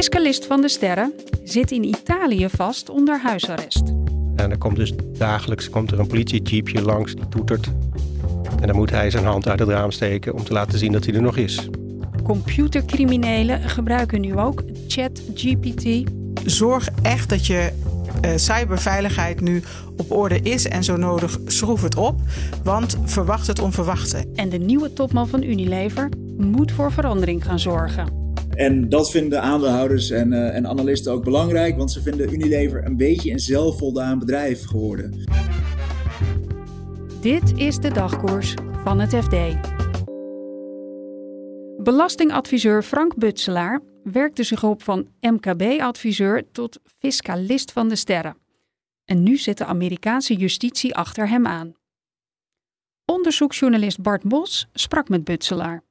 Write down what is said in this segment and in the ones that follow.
Fiscalist van de sterren zit in Italië vast onder huisarrest. En er komt dus dagelijks komt er een politiejeepje langs die toetert. En dan moet hij zijn hand uit het raam steken om te laten zien dat hij er nog is. Computercriminelen gebruiken nu ook ChatGPT. Zorg echt dat je uh, cyberveiligheid nu op orde is en zo nodig schroef het op, want verwacht het onverwachte. En de nieuwe topman van Unilever moet voor verandering gaan zorgen. En dat vinden aandeelhouders en, uh, en analisten ook belangrijk, want ze vinden Unilever een beetje een zelfvoldaan bedrijf geworden. Dit is de dagkoers van het FD. Belastingadviseur Frank Butselaar werkte zich op van MKB-adviseur tot fiscalist van de sterren. En nu zit de Amerikaanse justitie achter hem aan. Onderzoeksjournalist Bart Bos sprak met Butselaar.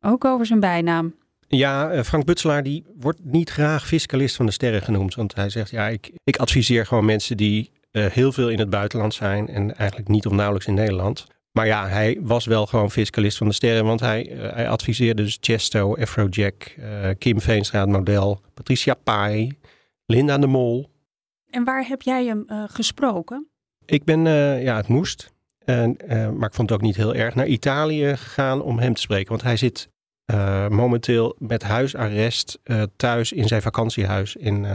Ook over zijn bijnaam. Ja, eh, Frank Butselaar die wordt niet graag fiscalist van de sterren genoemd. Want hij zegt, ja, ik, ik adviseer gewoon mensen die uh, heel veel in het buitenland zijn en eigenlijk niet of nauwelijks in Nederland. Maar ja, hij was wel gewoon fiscalist van de sterren, want hij, uh, hij adviseerde dus Chesto, Afrojack, uh, Kim Veenstra model, Patricia Pai, Linda de Mol. En waar heb jij hem gesproken? Ik ben, ja, het moest, en, maar ik vond het ook niet heel erg, naar Italië gegaan om hem te spreken. Want hij zit momenteel met huisarrest thuis in zijn vakantiehuis in,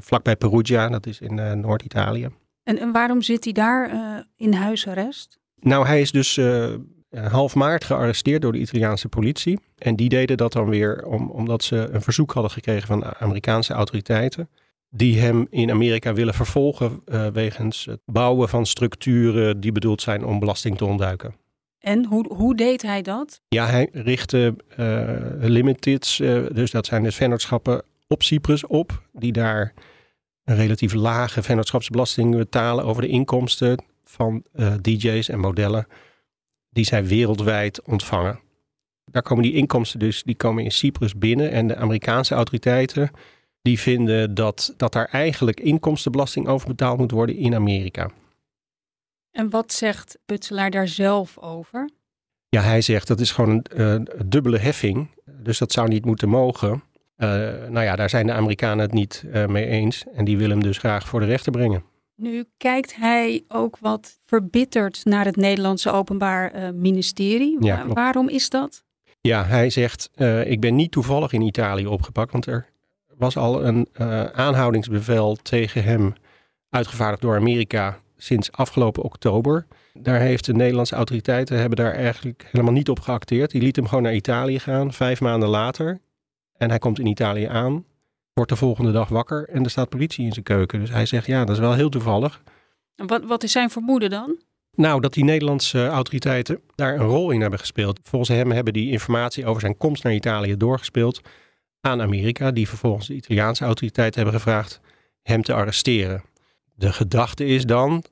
vlakbij Perugia, dat is in Noord-Italië. En, en, waarom zit hij daar in huisarrest? Nou, hij is dus uh, half maart gearresteerd door de Italiaanse politie. En die deden dat dan weer om, omdat ze een verzoek hadden gekregen van Amerikaanse autoriteiten. Die hem in Amerika willen vervolgen uh, wegens het bouwen van structuren die bedoeld zijn om belasting te ontduiken. En hoe, hoe deed hij dat? Ja, hij richtte uh, limiteds, dus dat zijn de vennootschappen op Cyprus op, die daar een relatief lage vennootschapsbelasting betalen over de inkomsten van uh, DJ's en modellen die zij wereldwijd ontvangen. Daar komen die inkomsten dus, die komen in Cyprus binnen en de Amerikaanse autoriteiten die vinden dat, dat daar eigenlijk inkomstenbelasting over betaald moet worden in Amerika. En wat zegt Butselaar daar zelf over? Ja, hij zegt dat is gewoon een uh, dubbele heffing, dus dat zou niet moeten mogen. Uh, nou ja, daar zijn de Amerikanen het niet uh, mee eens en die willen hem dus graag voor de rechter brengen. Nu kijkt hij ook wat verbitterd naar het Nederlandse Openbaar Ministerie. Ja, Waarom is dat? Ja, hij zegt: Ik ben niet toevallig in Italië opgepakt, want er was al een aanhoudingsbevel tegen hem uitgevaardigd door Amerika sinds afgelopen oktober. Daar heeft de Nederlandse autoriteiten hebben daar eigenlijk helemaal niet op geacteerd. Die liet hem gewoon naar Italië gaan, vijf maanden later. En hij komt in Italië aan wordt de volgende dag wakker en er staat politie in zijn keuken. Dus hij zegt, ja, dat is wel heel toevallig. En wat, wat is zijn vermoeden dan? Nou, dat die Nederlandse autoriteiten daar een rol in hebben gespeeld. Volgens hem hebben die informatie over zijn komst naar Italië doorgespeeld aan Amerika, die vervolgens de Italiaanse autoriteiten hebben gevraagd hem te arresteren. De gedachte is dan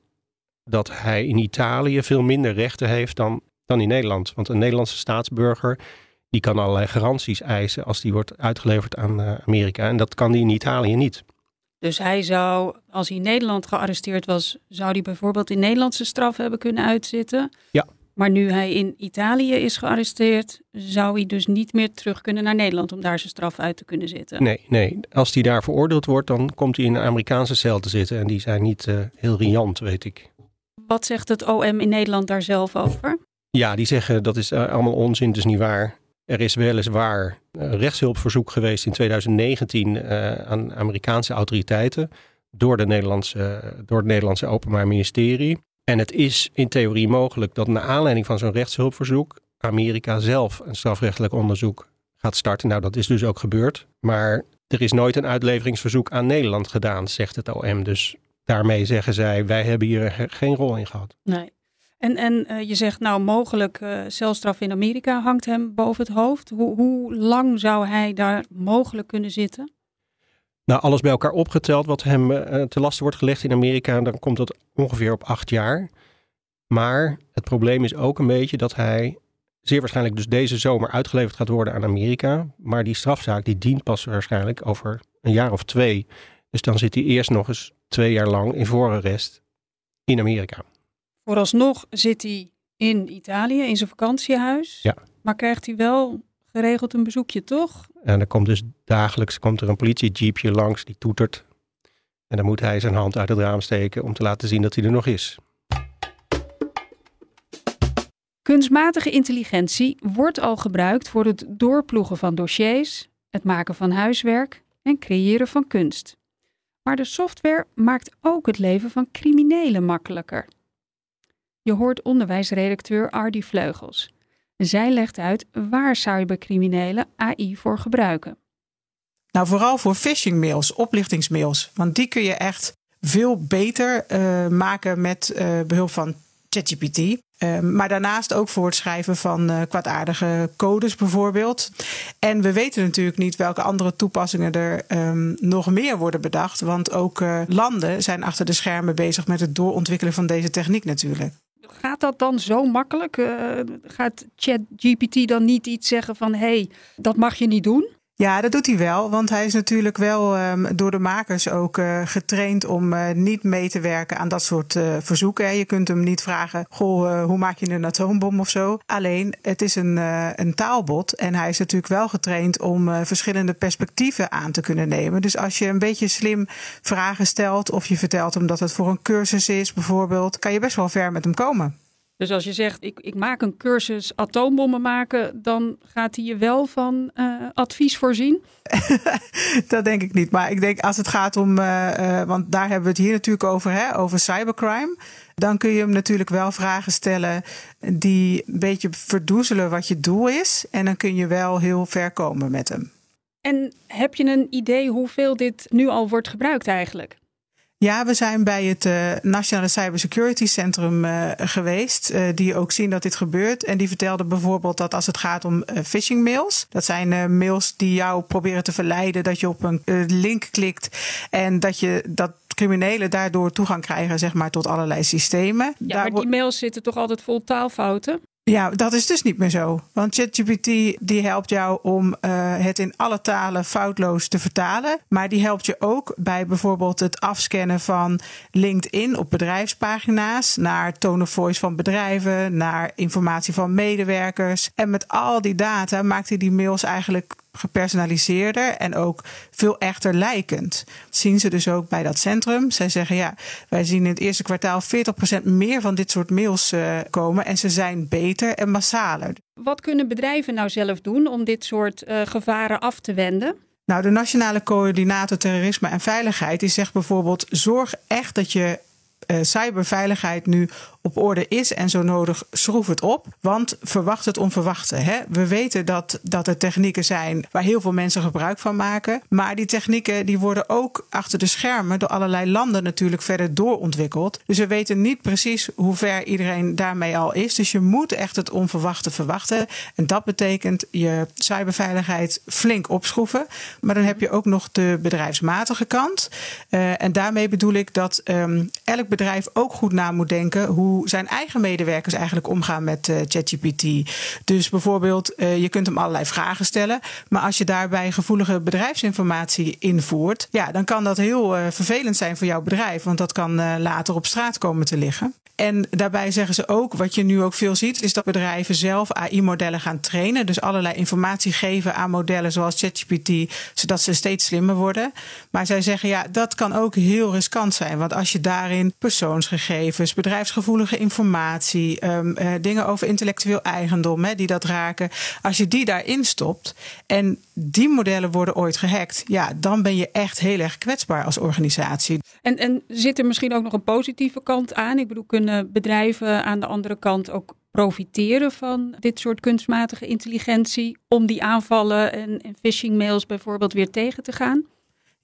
dat hij in Italië veel minder rechten heeft dan, dan in Nederland. Want een Nederlandse staatsburger die kan allerlei garanties eisen als die wordt uitgeleverd aan uh, Amerika. En dat kan die in Italië niet. Dus hij zou, als hij in Nederland gearresteerd was, zou hij bijvoorbeeld in Nederlandse straf hebben kunnen uitzitten. Ja. Maar nu hij in Italië is gearresteerd, zou hij dus niet meer terug kunnen naar Nederland om daar zijn straf uit te kunnen zitten. Nee, nee. Als hij daar veroordeeld wordt, dan komt hij in een Amerikaanse cel te zitten. En die zijn niet uh, heel riant, weet ik. Wat zegt het OM in Nederland daar zelf over? Ja, die zeggen dat is uh, allemaal onzin, dus niet waar. Er is weliswaar een rechtshulpverzoek geweest in 2019 uh, aan Amerikaanse autoriteiten door, de Nederlandse, door het Nederlandse Openbaar Ministerie. En het is in theorie mogelijk dat naar aanleiding van zo'n rechtshulpverzoek Amerika zelf een strafrechtelijk onderzoek gaat starten. Nou, dat is dus ook gebeurd. Maar er is nooit een uitleveringsverzoek aan Nederland gedaan, zegt het OM. Dus daarmee zeggen zij, wij hebben hier geen rol in gehad. Nee. En, en uh, je zegt nou mogelijk uh, celstraf in Amerika hangt hem boven het hoofd. Hoe, hoe lang zou hij daar mogelijk kunnen zitten? Nou, alles bij elkaar opgeteld wat hem uh, te lasten wordt gelegd in Amerika, dan komt dat ongeveer op acht jaar. Maar het probleem is ook een beetje dat hij zeer waarschijnlijk dus deze zomer uitgeleverd gaat worden aan Amerika. Maar die strafzaak die dient pas waarschijnlijk over een jaar of twee. Dus dan zit hij eerst nog eens twee jaar lang in voorarrest in Amerika. Vooralsnog zit hij in Italië, in zijn vakantiehuis. Ja. Maar krijgt hij wel geregeld een bezoekje, toch? En er komt dus dagelijks komt er een politiejeepje langs die toetert. En dan moet hij zijn hand uit het raam steken om te laten zien dat hij er nog is. Kunstmatige intelligentie wordt al gebruikt voor het doorploegen van dossiers, het maken van huiswerk en creëren van kunst. Maar de software maakt ook het leven van criminelen makkelijker. Je hoort onderwijsredacteur Ardy Vleugels. Zij legt uit waar cybercriminelen AI voor gebruiken. Nou, vooral voor phishing mails, oplichtingsmails. Want die kun je echt veel beter uh, maken met uh, behulp van ChatGPT. Uh, maar daarnaast ook voor het schrijven van uh, kwaadaardige codes bijvoorbeeld. En we weten natuurlijk niet welke andere toepassingen er um, nog meer worden bedacht. Want ook landen zijn achter de schermen bezig met het doorontwikkelen van deze techniek natuurlijk. Gaat dat dan zo makkelijk? gaat ChatGPT dan niet iets zeggen van hé, hey, dat mag je niet doen? Ja, dat doet hij wel. Want hij is natuurlijk wel um, door de makers ook uh, getraind om uh, niet mee te werken aan dat soort uh, verzoeken. Je kunt hem niet vragen: Goh, hoe maak je een atoombom of zo? Alleen, het is een, een taalbot. En hij is natuurlijk wel getraind om verschillende perspectieven aan te kunnen nemen. Dus als je een beetje slim vragen stelt, of je vertelt hem dat het voor een cursus is, bijvoorbeeld, kan je best wel ver met hem komen. Dus als je zegt, ik, ik maak een cursus atoombommen maken, dan gaat hij je wel van uh, advies voorzien? dat denk ik niet. Maar ik denk als het gaat om, uh, uh, want daar hebben we het hier natuurlijk over, hè, over cybercrime. Dan kun je hem natuurlijk wel vragen stellen die een beetje verdoezelen wat je doel is. En dan kun je wel heel ver komen met hem. En heb je een idee hoeveel dit nu al wordt gebruikt eigenlijk? Ja, we zijn bij het uh, Nationale Cybersecurity Centrum uh, geweest. Uh, die ook zien dat dit gebeurt. En die vertelden bijvoorbeeld dat als het gaat om phishing mails. Dat zijn mails die jou proberen te verleiden dat je op een link klikt. En dat je dat criminelen daardoor toegang krijgen zeg maar, tot allerlei systemen. Ja, maar die mails zitten toch altijd vol taalfouten? Ja, dat is dus niet meer zo. Want ChatGPT die helpt jou om uh, het in alle talen foutloos te vertalen. Maar die helpt je ook bij bijvoorbeeld het afscannen van LinkedIn op bedrijfspagina's. Naar tone of voice van bedrijven, naar informatie van medewerkers. En met al die data maakt hij die mails eigenlijk gepersonaliseerder en ook veel echter lijkend. Dat zien ze dus ook bij dat centrum. Zij zeggen ja, wij zien in het eerste kwartaal 40% meer van dit soort mails uh, komen en ze zijn beter en massaler. Wat kunnen bedrijven nou zelf doen om dit soort uh, gevaren af te wenden? Nou, de Nationale Coördinator Terrorisme en Veiligheid die zegt bijvoorbeeld: zorg echt dat je uh, cyberveiligheid nu op orde is en zo nodig schroef het op. Want verwacht het onverwachte. Hè? We weten dat, dat er technieken zijn waar heel veel mensen gebruik van maken. Maar die technieken die worden ook achter de schermen door allerlei landen natuurlijk verder doorontwikkeld. Dus we weten niet precies hoe ver iedereen daarmee al is. Dus je moet echt het onverwachte verwachten. En dat betekent je cyberveiligheid flink opschroeven. Maar dan heb je ook nog de bedrijfsmatige kant. Uh, en daarmee bedoel ik dat um, elk bedrijf ook goed na moet denken hoe zijn eigen medewerkers eigenlijk omgaan met uh, ChatGPT. Dus bijvoorbeeld, uh, je kunt hem allerlei vragen stellen. Maar als je daarbij gevoelige bedrijfsinformatie invoert, ja, dan kan dat heel uh, vervelend zijn voor jouw bedrijf. Want dat kan later op straat komen te liggen. En daarbij zeggen ze ook, wat je nu ook veel ziet, is dat bedrijven zelf AI-modellen gaan trainen. Dus allerlei informatie geven aan modellen zoals ChatGPT, zodat ze steeds slimmer worden. Maar zij zeggen, ja, dat kan ook heel riskant zijn. Want als je daarin persoonsgegevens, bedrijfsgevoelige informatie, um, uh, dingen over intellectueel eigendom, hè, die dat raken, als je die daarin stopt en die modellen worden ooit gehackt, ja, dan ben je echt heel erg kwetsbaar als organisatie. En, en zit er misschien ook nog een positieve kant aan? Ik bedoel, kunnen bedrijven aan de andere kant ook profiteren van dit soort kunstmatige intelligentie om die aanvallen en, en phishing mails bijvoorbeeld weer tegen te gaan?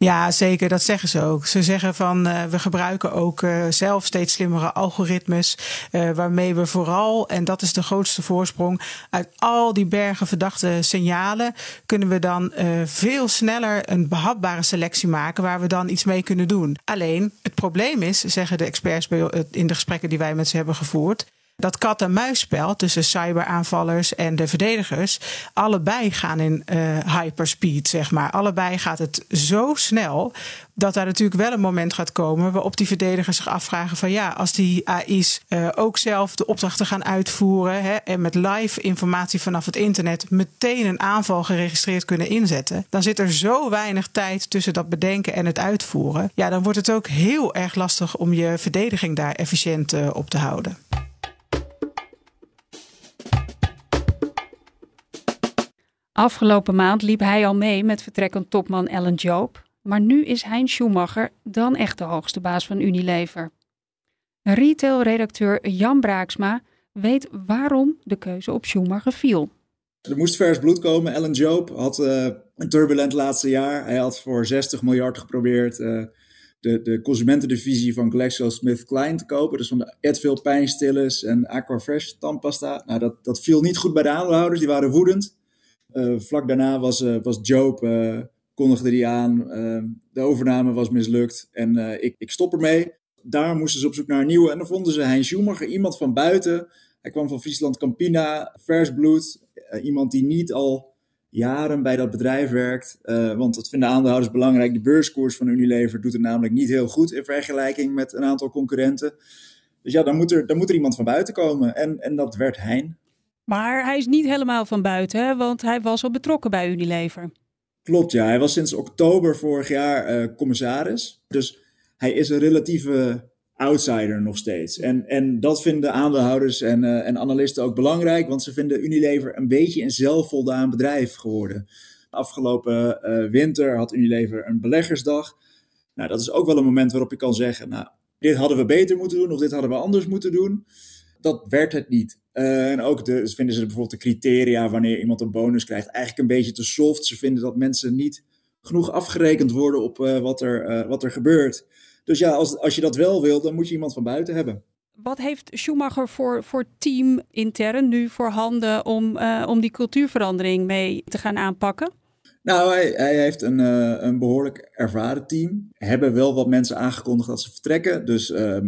Ja, zeker. Dat zeggen ze ook. Ze zeggen van uh, we gebruiken ook uh, zelf steeds slimmere algoritmes. Uh, waarmee we vooral, en dat is de grootste voorsprong, uit al die bergen verdachte signalen kunnen we dan veel sneller een behapbare selectie maken waar we dan iets mee kunnen doen. Alleen het probleem is, zeggen de experts in de gesprekken die wij met ze hebben gevoerd dat kat-en-muisspel tussen cyberaanvallers en de verdedigers, allebei gaan in uh, hyperspeed, zeg maar. Allebei gaat het zo snel dat daar natuurlijk wel een moment gaat komen waarop die verdedigers zich afvragen van ja, als die AI's uh, ook zelf de opdrachten gaan uitvoeren hè, en met live informatie vanaf het internet meteen een aanval geregistreerd kunnen inzetten, dan zit er zo weinig tijd tussen dat bedenken en het uitvoeren. Ja, dan wordt het ook heel erg lastig om je verdediging daar efficiënt uh, op te houden. Afgelopen maand liep hij al mee met vertrekkend topman Ellen Joop. Maar nu is Hein Schumacher dan echt de hoogste baas van Unilever. Retail-redacteur Jan Braaksma weet waarom de keuze op Schumacher viel. Er moest vers bloed komen. Ellen Joop had uh, een turbulent laatste jaar. Hij had voor 60 miljard geprobeerd uh, de, de consumentendivisie van GlaxoSmithKline te kopen. Dus van de Advil pijnstillers en Aquafresh tandpasta. Nou, dat, dat viel niet goed bij de aandeelhouders. Die waren woedend. Uh, vlak daarna was, uh, was Joop, uh, kondigde die aan. de overname was mislukt en ik, ik stop ermee. Daar moesten ze op zoek naar een nieuwe. En dan vonden ze Hein Schumacher, iemand van buiten. Hij kwam van Friesland Campina, vers bloed. iemand die niet al jaren bij dat bedrijf werkt. want dat vinden aandeelhouders belangrijk. De beurskoers van Unilever doet het namelijk niet heel goed in vergelijking met een aantal concurrenten. Dus ja, dan moet er, dan moet er iemand van buiten komen. En, en dat werd Hein. Maar hij is niet helemaal van buiten, hè? want hij was al betrokken bij Unilever. Klopt, ja. Hij was sinds oktober vorig jaar uh, commissaris. Dus hij is een relatieve outsider nog steeds. En, en dat vinden aandeelhouders en, uh, en analisten ook belangrijk, want ze vinden Unilever een beetje een zelfvoldaan bedrijf geworden. Afgelopen uh, winter had Unilever een beleggersdag. Nou, dat is ook wel een moment waarop je kan zeggen, nou, dit hadden we beter moeten doen of dit hadden we anders moeten doen. Dat werd het niet. Uh, en ook de, vinden ze bijvoorbeeld de criteria wanneer iemand een bonus krijgt eigenlijk een beetje te soft. Ze vinden dat mensen niet genoeg afgerekend worden op uh, wat, er, uh, wat er gebeurt. Dus ja, als, als je dat wel wil, dan moet je iemand van buiten hebben. Wat heeft Schumacher voor, voor team intern nu voor handen om, om die cultuurverandering mee te gaan aanpakken? Nou, hij, hij heeft een, uh, een behoorlijk ervaren team. Hebben wel wat mensen aangekondigd dat ze vertrekken. Dus uh, uh,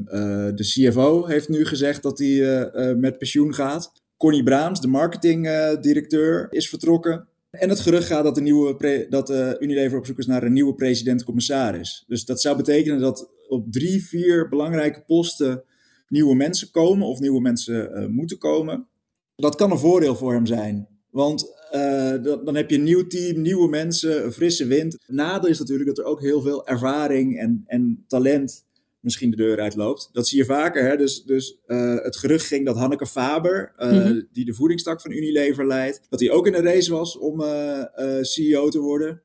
de CFO heeft nu gezegd dat hij met pensioen gaat. Connie Braams, de marketingdirecteur, is vertrokken. En het gerucht gaat dat, de nieuwe dat Unilever op zoek is naar een nieuwe president-commissaris. Dus dat zou betekenen dat op drie, vier belangrijke posten nieuwe mensen komen of nieuwe mensen moeten komen. Dat kan een voordeel voor hem zijn. Want uh, dan heb je een nieuw team, nieuwe mensen, een frisse wind. Nadeel is natuurlijk dat er ook heel veel ervaring en, en talent misschien de deur uitloopt. Dat zie je vaker. Hè? Dus, dus uh, het gerucht ging dat Hanneke Faber, uh, mm-hmm. die de voedingstak van Unilever leidt, dat hij ook in de race was om CEO te worden.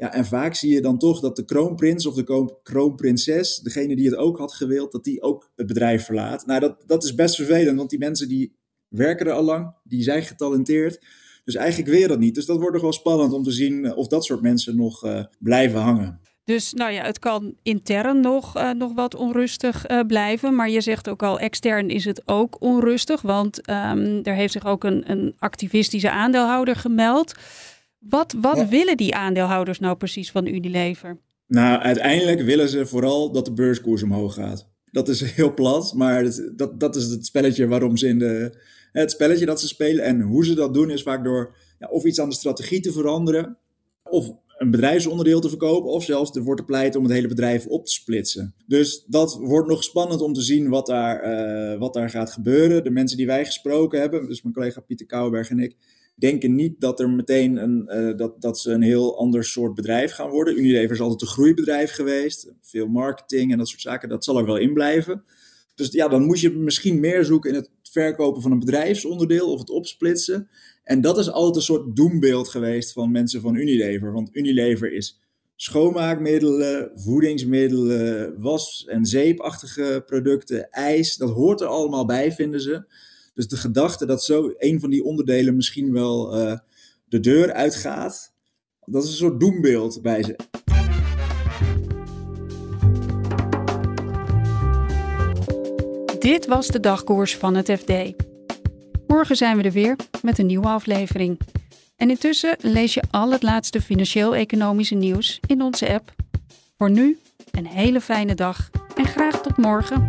Ja, en vaak zie je dan toch dat de kroonprins of de kroonprinses, degene die het ook had gewild, dat die ook het bedrijf verlaat. Nou, dat, dat is best vervelend, want die mensen die werken er al lang, die zijn getalenteerd. Dus eigenlijk weer dat niet. Dus dat wordt nog wel spannend om te zien eh, of dat soort mensen nog uh, blijven hangen. Dus nou ja, het kan intern nog, uh, nog wat onrustig uh, blijven. Maar je zegt ook al, extern is het ook onrustig. Want um, er heeft zich ook een, een activistische aandeelhouder gemeld. Wat, wat ja. willen die aandeelhouders nou precies van Unilever? Nou, uiteindelijk willen ze vooral dat de beurskoers omhoog gaat. Dat is heel plat, maar dat, dat, dat is het spelletje waarom ze in de, het spelletje dat ze spelen. En hoe ze dat doen is vaak door ja, of iets aan de strategie te veranderen, of een bedrijfsonderdeel te verkopen, of zelfs er wordt te pleiten om het hele bedrijf op te splitsen. Dus dat wordt nog spannend om te zien wat daar, uh, wat daar gaat gebeuren. De mensen die wij gesproken hebben, dus mijn collega Pieter Kouwenberg en ik, denken niet dat er meteen een, uh, dat, dat ze een heel ander soort bedrijf gaan worden. Unilever is altijd een groeibedrijf geweest, veel marketing en dat soort zaken, dat zal er wel in blijven. Dus ja, dan moet je misschien meer zoeken in het verkopen van een bedrijfsonderdeel of het opsplitsen. En dat is altijd een soort doembeeld geweest van mensen van Unilever. Want Unilever is schoonmaakmiddelen, voedingsmiddelen, was- en zeepachtige producten, ijs. Dat hoort er allemaal bij, vinden ze. Dus de gedachte dat zo een van die onderdelen misschien wel uh, de deur uitgaat, dat is een soort doembeeld bij ze. Dit was de dagkoers van het FD. Morgen zijn we er weer met een nieuwe aflevering. En intussen lees je al het laatste financieel-economische nieuws in onze app. Voor nu een hele fijne dag en graag tot morgen.